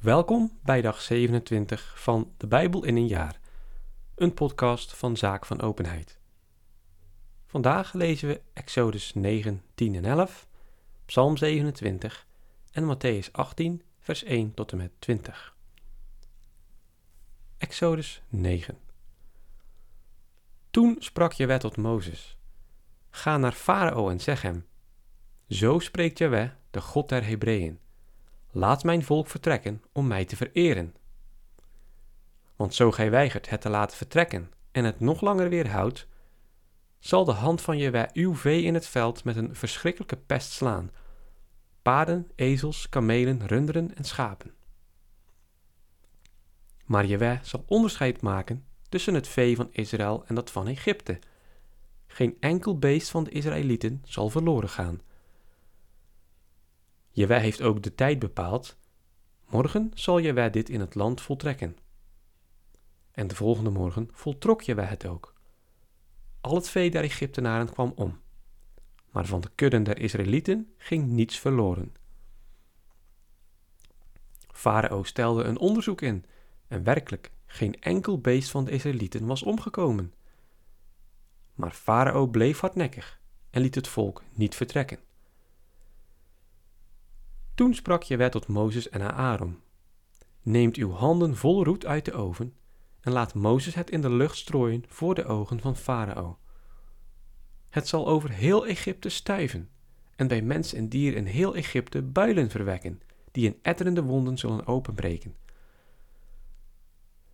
Welkom bij dag 27 van de Bijbel in een jaar, een podcast van Zaak van Openheid. Vandaag lezen we Exodus 9, 10 en 11, Psalm 27 en Matthäus 18, vers 1 tot en met 20. Exodus 9 Toen sprak Jewe tot Mozes, Ga naar Farao en zeg hem, Zo spreekt Jewe, de God der Hebreeën Laat mijn volk vertrekken om mij te vereren. Want zo gij weigert het te laten vertrekken en het nog langer weerhoudt, zal de hand van Jewe uw vee in het veld met een verschrikkelijke pest slaan, paarden, ezels, kamelen, runderen en schapen. Maar Jewe zal onderscheid maken tussen het vee van Israël en dat van Egypte. Geen enkel beest van de Israëlieten zal verloren gaan. Jewe heeft ook de tijd bepaald. Morgen zal Jewe dit in het land voltrekken. En de volgende morgen voltrok Jewe het ook. Al het vee der Egyptenaren kwam om. Maar van de kudden der Israëlieten ging niets verloren. Farao stelde een onderzoek in en werkelijk geen enkel beest van de Israëlieten was omgekomen. Maar Farao bleef hardnekkig en liet het volk niet vertrekken. Toen sprak Jewe tot Mozes en Aaron: Neemt uw handen vol roet uit de oven en laat Mozes het in de lucht strooien voor de ogen van Farao. Het zal over heel Egypte stuiven en bij mens en dier in heel Egypte builen verwekken, die in etterende wonden zullen openbreken.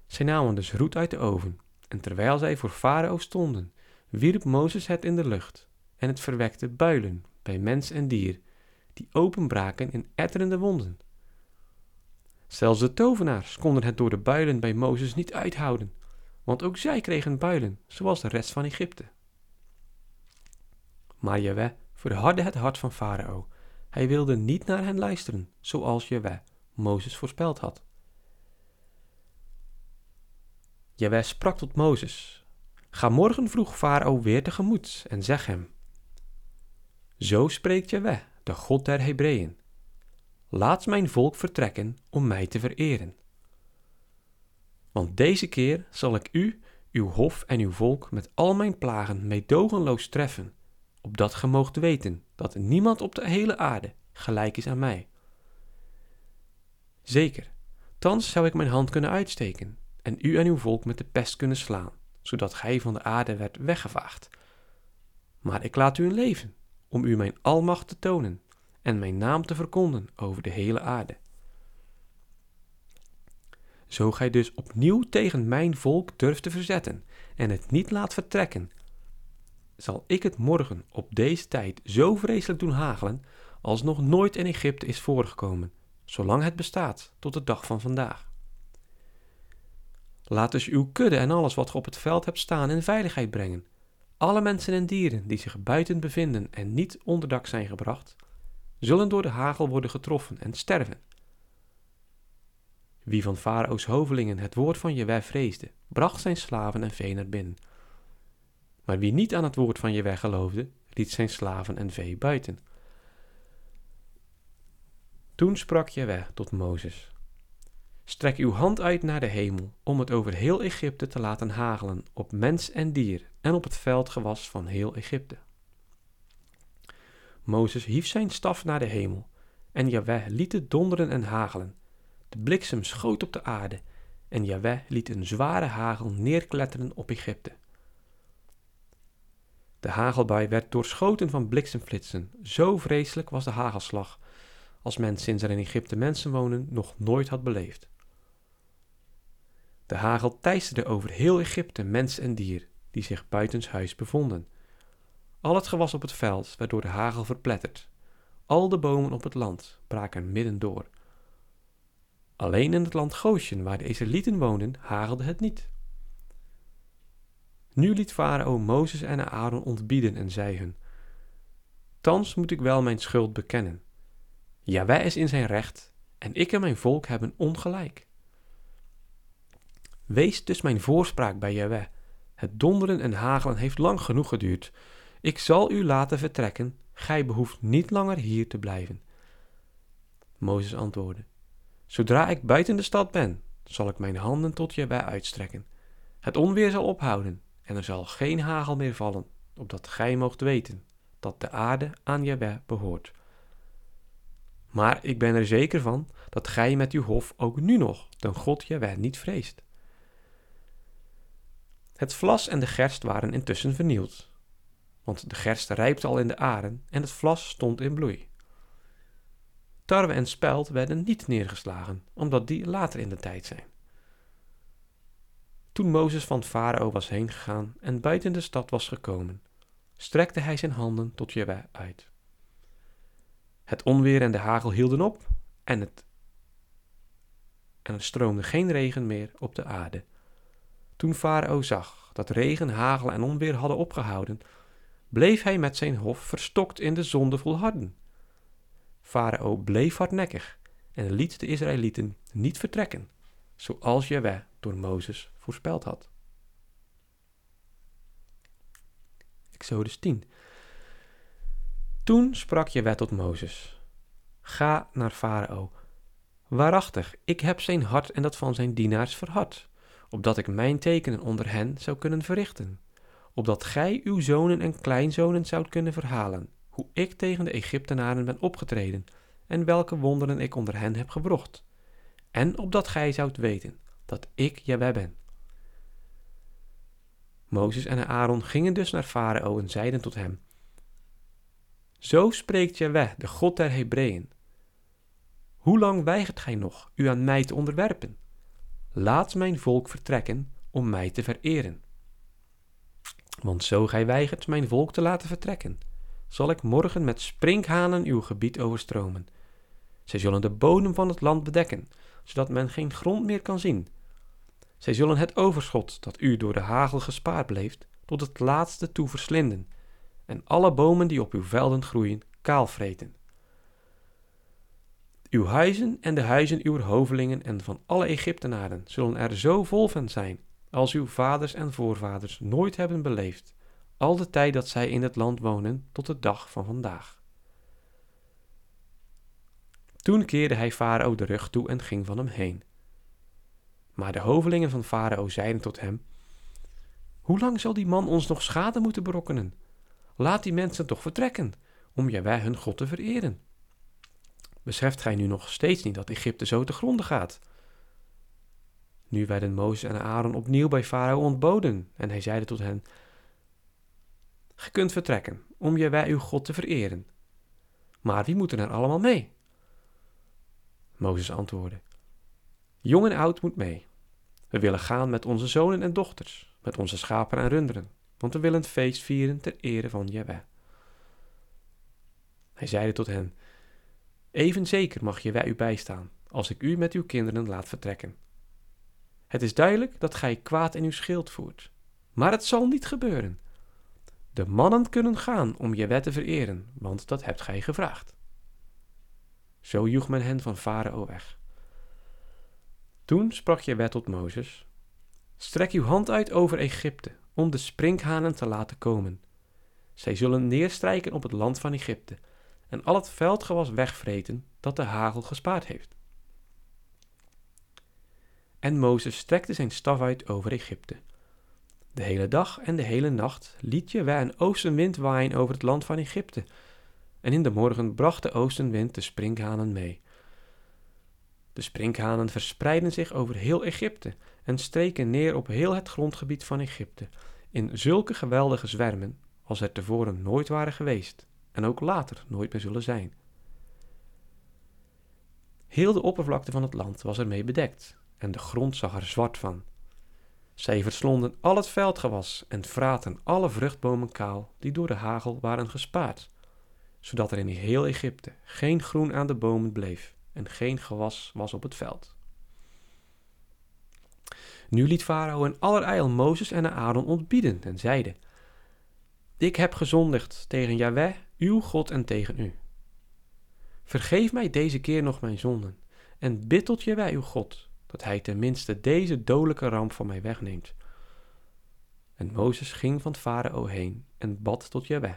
Zij namen dus roet uit de oven, en terwijl zij voor Farao stonden, wierp Mozes het in de lucht, en het verwekte builen bij mens en dier, die openbraken in etterende wonden. Zelfs de tovenaars konden het door de builen bij Mozes niet uithouden, want ook zij kregen builen, zoals de rest van Egypte. Maar Jewe verhardde het hart van Farao. Hij wilde niet naar hen luisteren, zoals Jewe Mozes voorspeld had. Jewe sprak tot Mozes: Ga morgen vroeg Farao weer tegemoet en zeg hem: Zo spreekt Jewe, de God der Hebreeën. Laat mijn volk vertrekken om mij te vereren. Want deze keer zal ik u, uw hof en uw volk met al mijn plagen meedogenloos treffen, opdat ge moogt weten dat niemand op de hele aarde gelijk is aan mij. Zeker, thans zou ik mijn hand kunnen uitsteken en u en uw volk met de pest kunnen slaan, zodat gij van de aarde werd weggevaagd. Maar ik laat u een leven, om u mijn almacht te tonen en mijn naam te verkonden over de hele aarde. Zo gij dus opnieuw tegen mijn volk durft te verzetten en het niet laat vertrekken, zal ik het morgen op deze tijd zo vreselijk doen hagelen als nog nooit in Egypte is voorgekomen, zolang het bestaat tot de dag van vandaag. Laat dus uw kudde en alles wat ge op het veld hebt staan in veiligheid brengen, alle mensen en dieren die zich buiten bevinden en niet onder dak zijn gebracht, zullen door de hagel worden getroffen en sterven. Wie van Farao's hovelingen het woord van Jewe vreesde, bracht zijn slaven en vee naar binnen. Maar wie niet aan het woord van Jewe geloofde, liet zijn slaven en vee buiten. Toen sprak Jewe tot Mozes: Strek uw hand uit naar de hemel, om het over heel Egypte te laten hagelen, op mens en dier, en op het veldgewas van heel Egypte. Mozes hief zijn staf naar de hemel, en Jahweh liet het donderen en hagelen. De bliksem schoot op de aarde, en Jahweh liet een zware hagel neerkletteren op Egypte. De hagelbui werd doorschoten van bliksemflitsen. Zo vreselijk was de hagelslag, als men sinds er in Egypte mensen wonen nog nooit had beleefd. De hagel teisterde over heel Egypte, mens en dier, die zich buitenshuis bevonden. Al het gewas op het veld werd door de hagel verpletterd. Al de bomen op het land braken midden door. Alleen in het land Goshen, waar de Israëlieten woonden, hagelde het niet. Nu liet Farao Mozes en Aaron ontbieden en zei hun: Thans moet ik wel mijn schuld bekennen. wij is in zijn recht en ik en mijn volk hebben ongelijk. Wees dus mijn voorspraak bij Jahweh. Het donderen en hagelen heeft lang genoeg geduurd. Ik zal u laten vertrekken, gij behoeft niet langer hier te blijven. Mozes antwoordde: Zodra ik buiten de stad ben, zal ik mijn handen tot Jaweh uitstrekken. Het onweer zal ophouden en er zal geen hagel meer vallen, opdat gij moogt weten dat de aarde aan Jaweh behoort. Maar ik ben er zeker van dat gij met uw hof ook nu nog de God Jaweh niet vreest. Het vlas en de gerst waren intussen vernield, want de gerst rijpte al in de aren en het vlas stond in bloei. Tarwe en spelt werden niet neergeslagen, omdat die later in de tijd zijn. Toen Mozes van Farao was heengegaan en buiten de stad was gekomen, strekte hij zijn handen tot Jehovah uit. Het onweer en de hagel hielden op en, het, en er stroomde geen regen meer op de aarde. Toen Farao zag dat regen, hagel en onweer hadden opgehouden, bleef hij met zijn hof verstokt in de zonde volharden. Farao bleef hardnekkig en liet de Israëlieten niet vertrekken, zoals Jehovah door Mozes voorspeld had. Exodus 10. Toen sprak Jehovah tot Mozes: Ga naar Farao. Waarachtig, ik heb zijn hart en dat van zijn dienaars verhard, opdat ik mijn tekenen onder hen zou kunnen verrichten, opdat gij uw zonen en kleinzonen zoudt kunnen verhalen, hoe ik tegen de Egyptenaren ben opgetreden en welke wonderen ik onder hen heb gebrocht, en opdat gij zoudt weten dat ik Jaweh ben. Mozes en Aaron gingen dus naar Farao en zeiden tot hem: Zo spreekt Jaweh, de God der Hebreeën. Hoe lang weigert gij nog u aan mij te onderwerpen? Laat mijn volk vertrekken om mij te vereren. Want zo gij weigert mijn volk te laten vertrekken, zal ik morgen met sprinkhanen uw gebied overstromen. Zij zullen de bodem van het land bedekken, zodat men geen grond meer kan zien. Zij zullen het overschot dat u door de hagel gespaard bleef, tot het laatste toe verslinden, en alle bomen die op uw velden groeien, kaalvreten. Uw huizen en de huizen uw hovelingen en van alle Egyptenaren zullen er zo vol van zijn, als uw vaders en voorvaders nooit hebben beleefd, al de tijd dat zij in het land wonen tot de dag van vandaag. Toen keerde hij Farao de rug toe en ging van hem heen. Maar de hovelingen van Farao zeiden tot hem: Hoe lang zal die man ons nog schade moeten berokkenen? Laat die mensen toch vertrekken, om wij hun God te vereren. Beseft gij nu nog steeds niet dat Egypte zo te gronden gaat? Nu werden Mozes en Aaron opnieuw bij Farao ontboden, en hij zeide tot hen: Ge kunt vertrekken, om wij uw God te vereren. Maar wie moeten er allemaal mee? Mozes antwoordde: Jong en oud moet mee. We willen gaan met onze zonen en dochters, met onze schapen en runderen, want we willen het feest vieren ter ere van Jehovah. Hij zeide tot hen: Even zeker mag Jehovah u bijstaan, als ik u met uw kinderen laat vertrekken. Het is duidelijk dat gij kwaad in uw schild voert, maar het zal niet gebeuren. De mannen kunnen gaan om Jehovah te vereren, want dat hebt gij gevraagd. Zo joeg men hen van Farao weg. Toen sprak Jehovah tot Mozes: Strek uw hand uit over Egypte, om de sprinkhanen te laten komen. Zij zullen neerstrijken op het land van Egypte en al het veldgewas wegvreten dat de hagel gespaard heeft. En Mozes strekte zijn staf uit over Egypte. De hele dag en de hele nacht liet Jehovah een oostenwind waaien over het land van Egypte, en in de morgen bracht de oostenwind de sprinkhanen mee. De sprinkhanen verspreidden zich over heel Egypte en streken neer op heel het grondgebied van Egypte, in zulke geweldige zwermen als er tevoren nooit waren geweest en ook later nooit meer zullen zijn. Heel de oppervlakte van het land was ermee bedekt en de grond zag er zwart van. Zij verslonden al het veldgewas en vraten alle vruchtbomen kaal die door de hagel waren gespaard, zodat er in heel Egypte geen groen aan de bomen bleef en geen gewas was op het veld. Nu liet Farao in allerijl Mozes en Aaron ontbieden en zeide: Ik heb gezondigd tegen Yahweh, uw God, en tegen u. Vergeef mij deze keer nog mijn zonden en bid tot Yahweh, uw God, dat hij tenminste deze dodelijke ramp van mij wegneemt. En Mozes ging van Farao heen en bad tot Yahweh.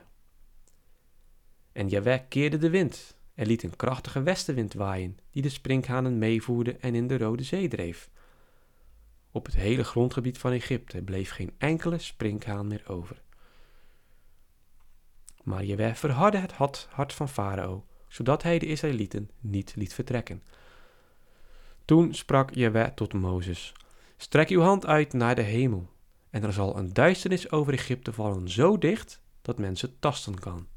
En Yahweh keerde de wind en liet een krachtige westenwind waaien, die de sprinkhanen meevoerde en in de Rode Zee dreef. Op het hele grondgebied van Egypte bleef geen enkele sprinkhaan meer over. Maar Jewe verhardde het hart van Farao, zodat hij de Israëlieten niet liet vertrekken. Toen sprak Jewe tot Mozes: Strek uw hand uit naar de hemel, en er zal een duisternis over Egypte vallen zo dicht dat men ze tasten kan.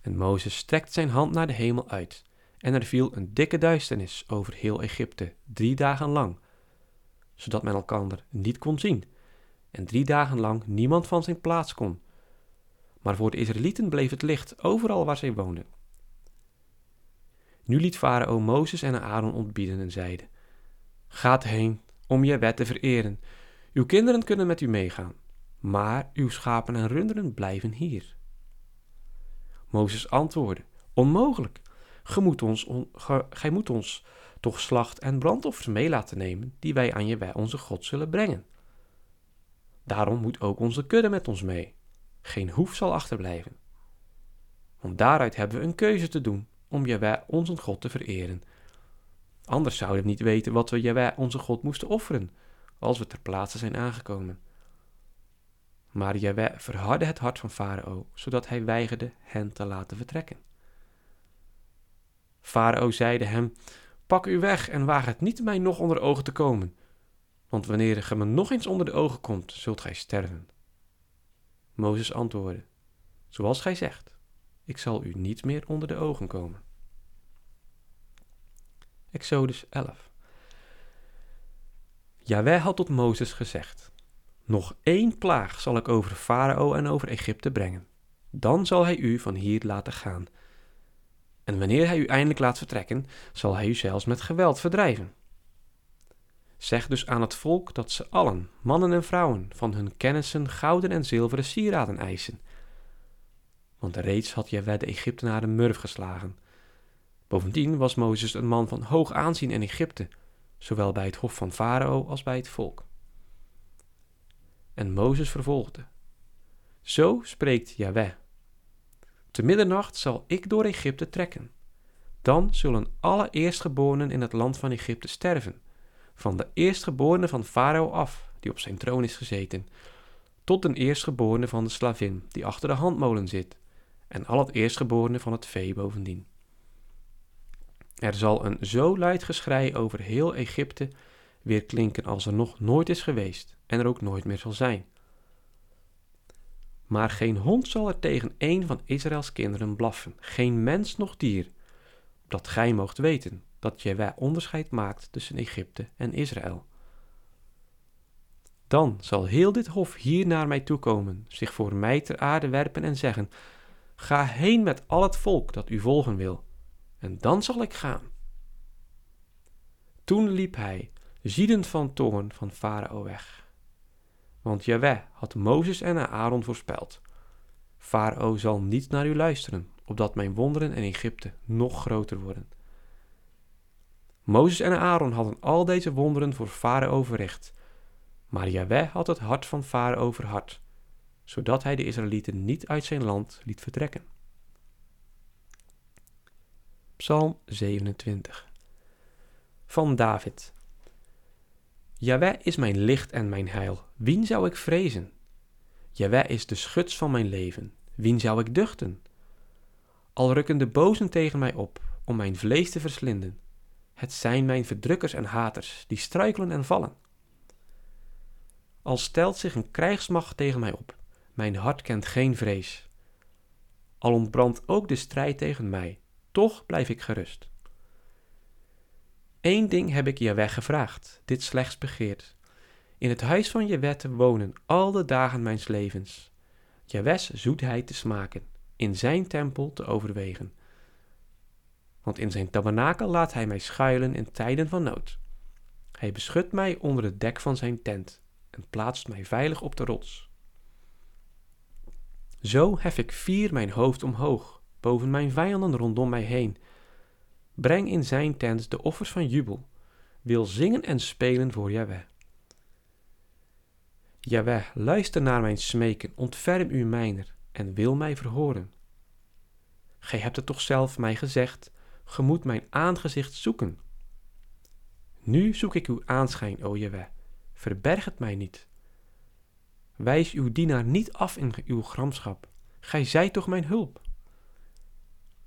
En Mozes strekt zijn hand naar de hemel uit, en er viel een dikke duisternis over heel Egypte, drie dagen lang, zodat men elkander niet kon zien, en drie dagen lang niemand van zijn plaats kon. Maar voor de Israëlieten bleef het licht overal waar zij woonden. Nu liet Farao Mozes en Aaron ontbieden en zeide: Gaat heen om je wet te vereren. Uw kinderen kunnen met u meegaan, maar uw schapen en runderen blijven hier. Mozes antwoordde: Onmogelijk. Gij moet ons, on, gij moet ons toch slacht- en brandoffers mee laten nemen, die wij aan je bij onze God zullen brengen. Daarom moet ook onze kudde met ons mee. Geen hoef zal achterblijven. Want daaruit hebben we een keuze te doen om Jawij onze God te vereren. Anders zouden we niet weten wat we Jawij onze God moesten offeren, als we ter plaatse zijn aangekomen. Maar Jawij verhardde het hart van Farao, zodat hij weigerde hen te laten vertrekken. Farao zeide hem, pak u weg en waag het niet mij nog onder de ogen te komen, want wanneer ge me nog eens onder de ogen komt, zult gij sterven. Mozes antwoordde, zoals gij zegt, ik zal u niet meer onder de ogen komen. Exodus 11 Jaweh had tot Mozes gezegd, nog één plaag zal ik over Farao en over Egypte brengen. Dan zal hij u van hier laten gaan. En wanneer hij u eindelijk laat vertrekken, zal hij u zelfs met geweld verdrijven. Zeg dus aan het volk dat ze allen, mannen en vrouwen, van hun kennissen gouden en zilveren sieraden eisen. Want reeds had Jaweh de Egyptenaren murf geslagen. Bovendien was Mozes een man van hoog aanzien in Egypte, zowel bij het hof van Farao als bij het volk. En Mozes vervolgde: Zo spreekt Jahweh. Te middernacht zal ik door Egypte trekken. Dan zullen alle eerstgeborenen in het land van Egypte sterven, van de eerstgeborene van Farao af, die op zijn troon is gezeten, tot de eerstgeborene van de slavin, die achter de handmolen zit, en al het eerstgeborene van het vee bovendien. Er zal een zo luid geschrei over heel Egypte weer klinken als er nog nooit is geweest en er ook nooit meer zal zijn. Maar geen hond zal er tegen een van Israëls kinderen blaffen, geen mens noch dier, dat gij moogt weten dat Jehovah onderscheid maakt tussen Egypte en Israël. Dan zal heel dit hof hier naar mij toekomen, zich voor mij ter aarde werpen en zeggen: Ga heen met al het volk dat u volgen wil, en dan zal ik gaan. Toen liep hij, ziedend van toorn, van Farao weg. Want Jaweh had Mozes en Aaron voorspeld. Farao zal niet naar u luisteren, opdat mijn wonderen in Egypte nog groter worden. Mozes en Aaron hadden al deze wonderen voor Farao verricht, maar Jaweh had het hart van Farao verhard, zodat hij de Israëlieten niet uit zijn land liet vertrekken. Psalm 27 Van David Jaweh is mijn licht en mijn heil. Wien zou ik vrezen? Jaweh is de schuts van mijn leven. Wien zou ik duchten? Al rukken de bozen tegen mij op om mijn vlees te verslinden. Het zijn mijn verdrukkers en haters die struikelen en vallen. Al stelt zich een krijgsmacht tegen mij op, mijn hart kent geen vrees. Al ontbrandt ook de strijd tegen mij, toch blijf ik gerust. Eén ding heb ik Jaweh gevraagd, dit slechts begeerd. In het huis van Jaweh te wonen al de dagen mijns levens. Jawes zoetheid te smaken, in zijn tempel te overwegen. Want in zijn tabernakel laat hij mij schuilen in tijden van nood. Hij beschut mij onder het dek van zijn tent en plaatst mij veilig op de rots. Zo hef ik vier mijn hoofd omhoog, boven mijn vijanden rondom mij heen, Breng in zijn tent de offers van jubel. Wil zingen en spelen voor Jahweh. Jahweh, luister naar mijn smeken, ontferm u mijner en wil mij verhoren. gij hebt het toch zelf mij gezegd, ge moet mijn aangezicht zoeken. Nu zoek ik uw aanschijn, o Jewe, verberg het mij niet. Wijs uw dienaar niet af in uw gramschap, gij zijt toch mijn hulp.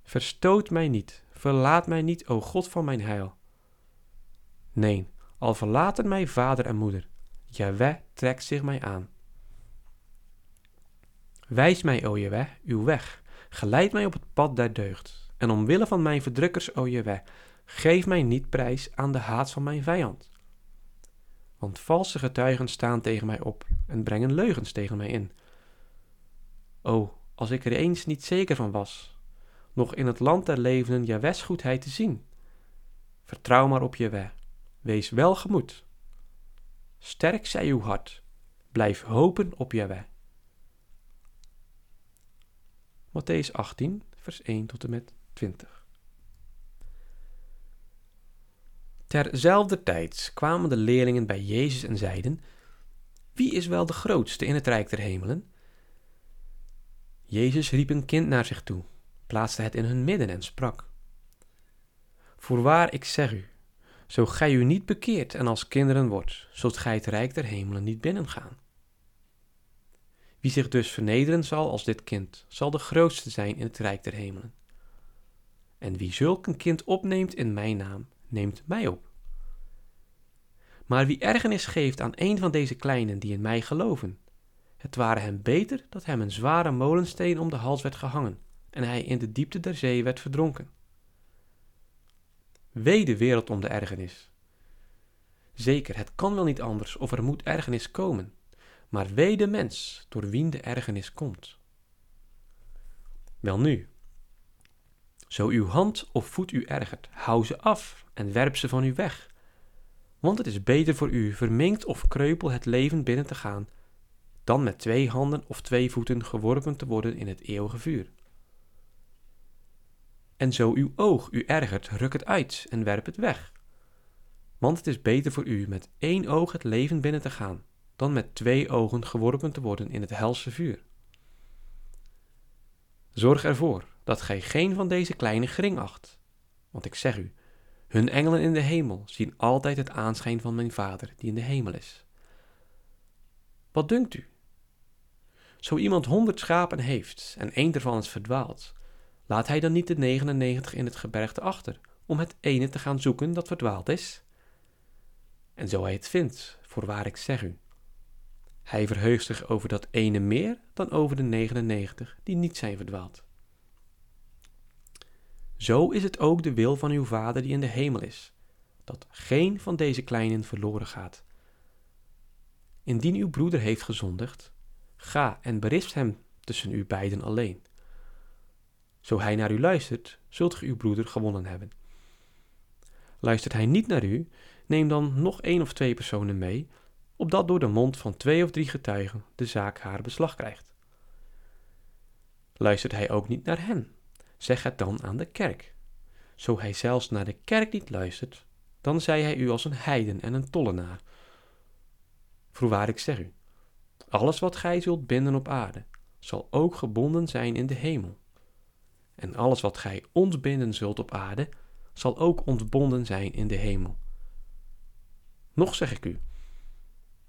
Verstoot mij niet, verlaat mij niet, o God van mijn heil. Nee, al verlaten mij vader en moeder, Jaweh trekt zich mij aan. Wijs mij, o Jaweh, uw weg, geleid mij op het pad der deugd, en omwille van mijn verdrukkers, o Jaweh, geef mij niet prijs aan de haat van mijn vijand. Want valse getuigen staan tegen mij op en brengen leugens tegen mij in. O, als ik er eens niet zeker van was, nog in het land der levenden Jawes goedheid te zien. Vertrouw maar op Jaweh, wees welgemoed. Sterk zij uw hart, blijf hopen op Jaweh. Matthäus 18, vers 1 tot en met 20. Terzelfde tijd kwamen de leerlingen bij Jezus en zeiden: Wie is wel de grootste in het rijk der hemelen? Jezus riep een kind naar zich toe, plaatste het in hun midden en sprak: Voorwaar, ik zeg u, zo gij u niet bekeert en als kinderen wordt, zult gij het rijk der hemelen niet binnengaan. Wie zich dus vernederen zal als dit kind, zal de grootste zijn in het rijk der hemelen. En wie zulk een kind opneemt in mijn naam, neemt mij op. Maar wie ergernis geeft aan een van deze kleinen die in mij geloven, het ware hem beter dat hem een zware molensteen om de hals werd gehangen en hij in de diepte der zee werd verdronken. Wee de wereld om de ergernis. Zeker, het kan wel niet anders of er moet ergernis komen, maar wee de mens door wien de ergernis komt. Welnu, zo uw hand of voet u ergert, hou ze af en werp ze van u weg. Want het is beter voor u verminkt of kreupel het leven binnen te gaan, dan met twee handen of twee voeten geworpen te worden in het eeuwige vuur. En zo uw oog u ergert, ruk het uit en werp het weg. Want het is beter voor u met één oog het leven binnen te gaan, dan met twee ogen geworpen te worden in het helse vuur. Zorg ervoor dat gij geen van deze kleine gering acht, want ik zeg u, hun engelen in de hemel zien altijd het aanschijn van mijn Vader die in de hemel is. Wat dunkt u? Zo iemand honderd schapen heeft en één daarvan is verdwaald, laat hij dan niet de 99 in het gebergte achter, om het ene te gaan zoeken dat verdwaald is? En zo hij het vindt, voorwaar ik zeg u, hij verheugt zich over dat ene meer dan over de 99 die niet zijn verdwaald. Zo is het ook de wil van uw Vader die in de hemel is, dat geen van deze kleinen verloren gaat. Indien uw broeder heeft gezondigd, ga en berispt hem tussen u beiden alleen. Zo hij naar u luistert, zult u uw broeder gewonnen hebben. Luistert hij niet naar u, neem dan nog één of twee personen mee, opdat door de mond van twee of drie getuigen de zaak haar beslag krijgt. Luistert hij ook niet naar hen, zeg het dan aan de kerk. Zo hij zelfs naar de kerk niet luistert, dan zij hij u als een heiden en een tollenaar. Voorwaar ik zeg u, alles wat gij zult binden op aarde, zal ook gebonden zijn in de hemel. En alles wat gij ontbinden zult op aarde, zal ook ontbonden zijn in de hemel. Nog zeg ik u,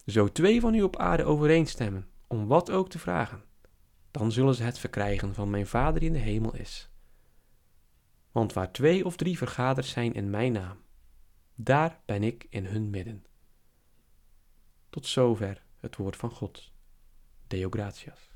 zo twee van u op aarde overeenstemmen, om wat ook te vragen, dan zullen ze het verkrijgen van mijn Vader die in de hemel is. Want waar twee of drie vergaderd zijn in mijn naam, daar ben ik in hun midden. Tot zover het woord van God. Deo gratias.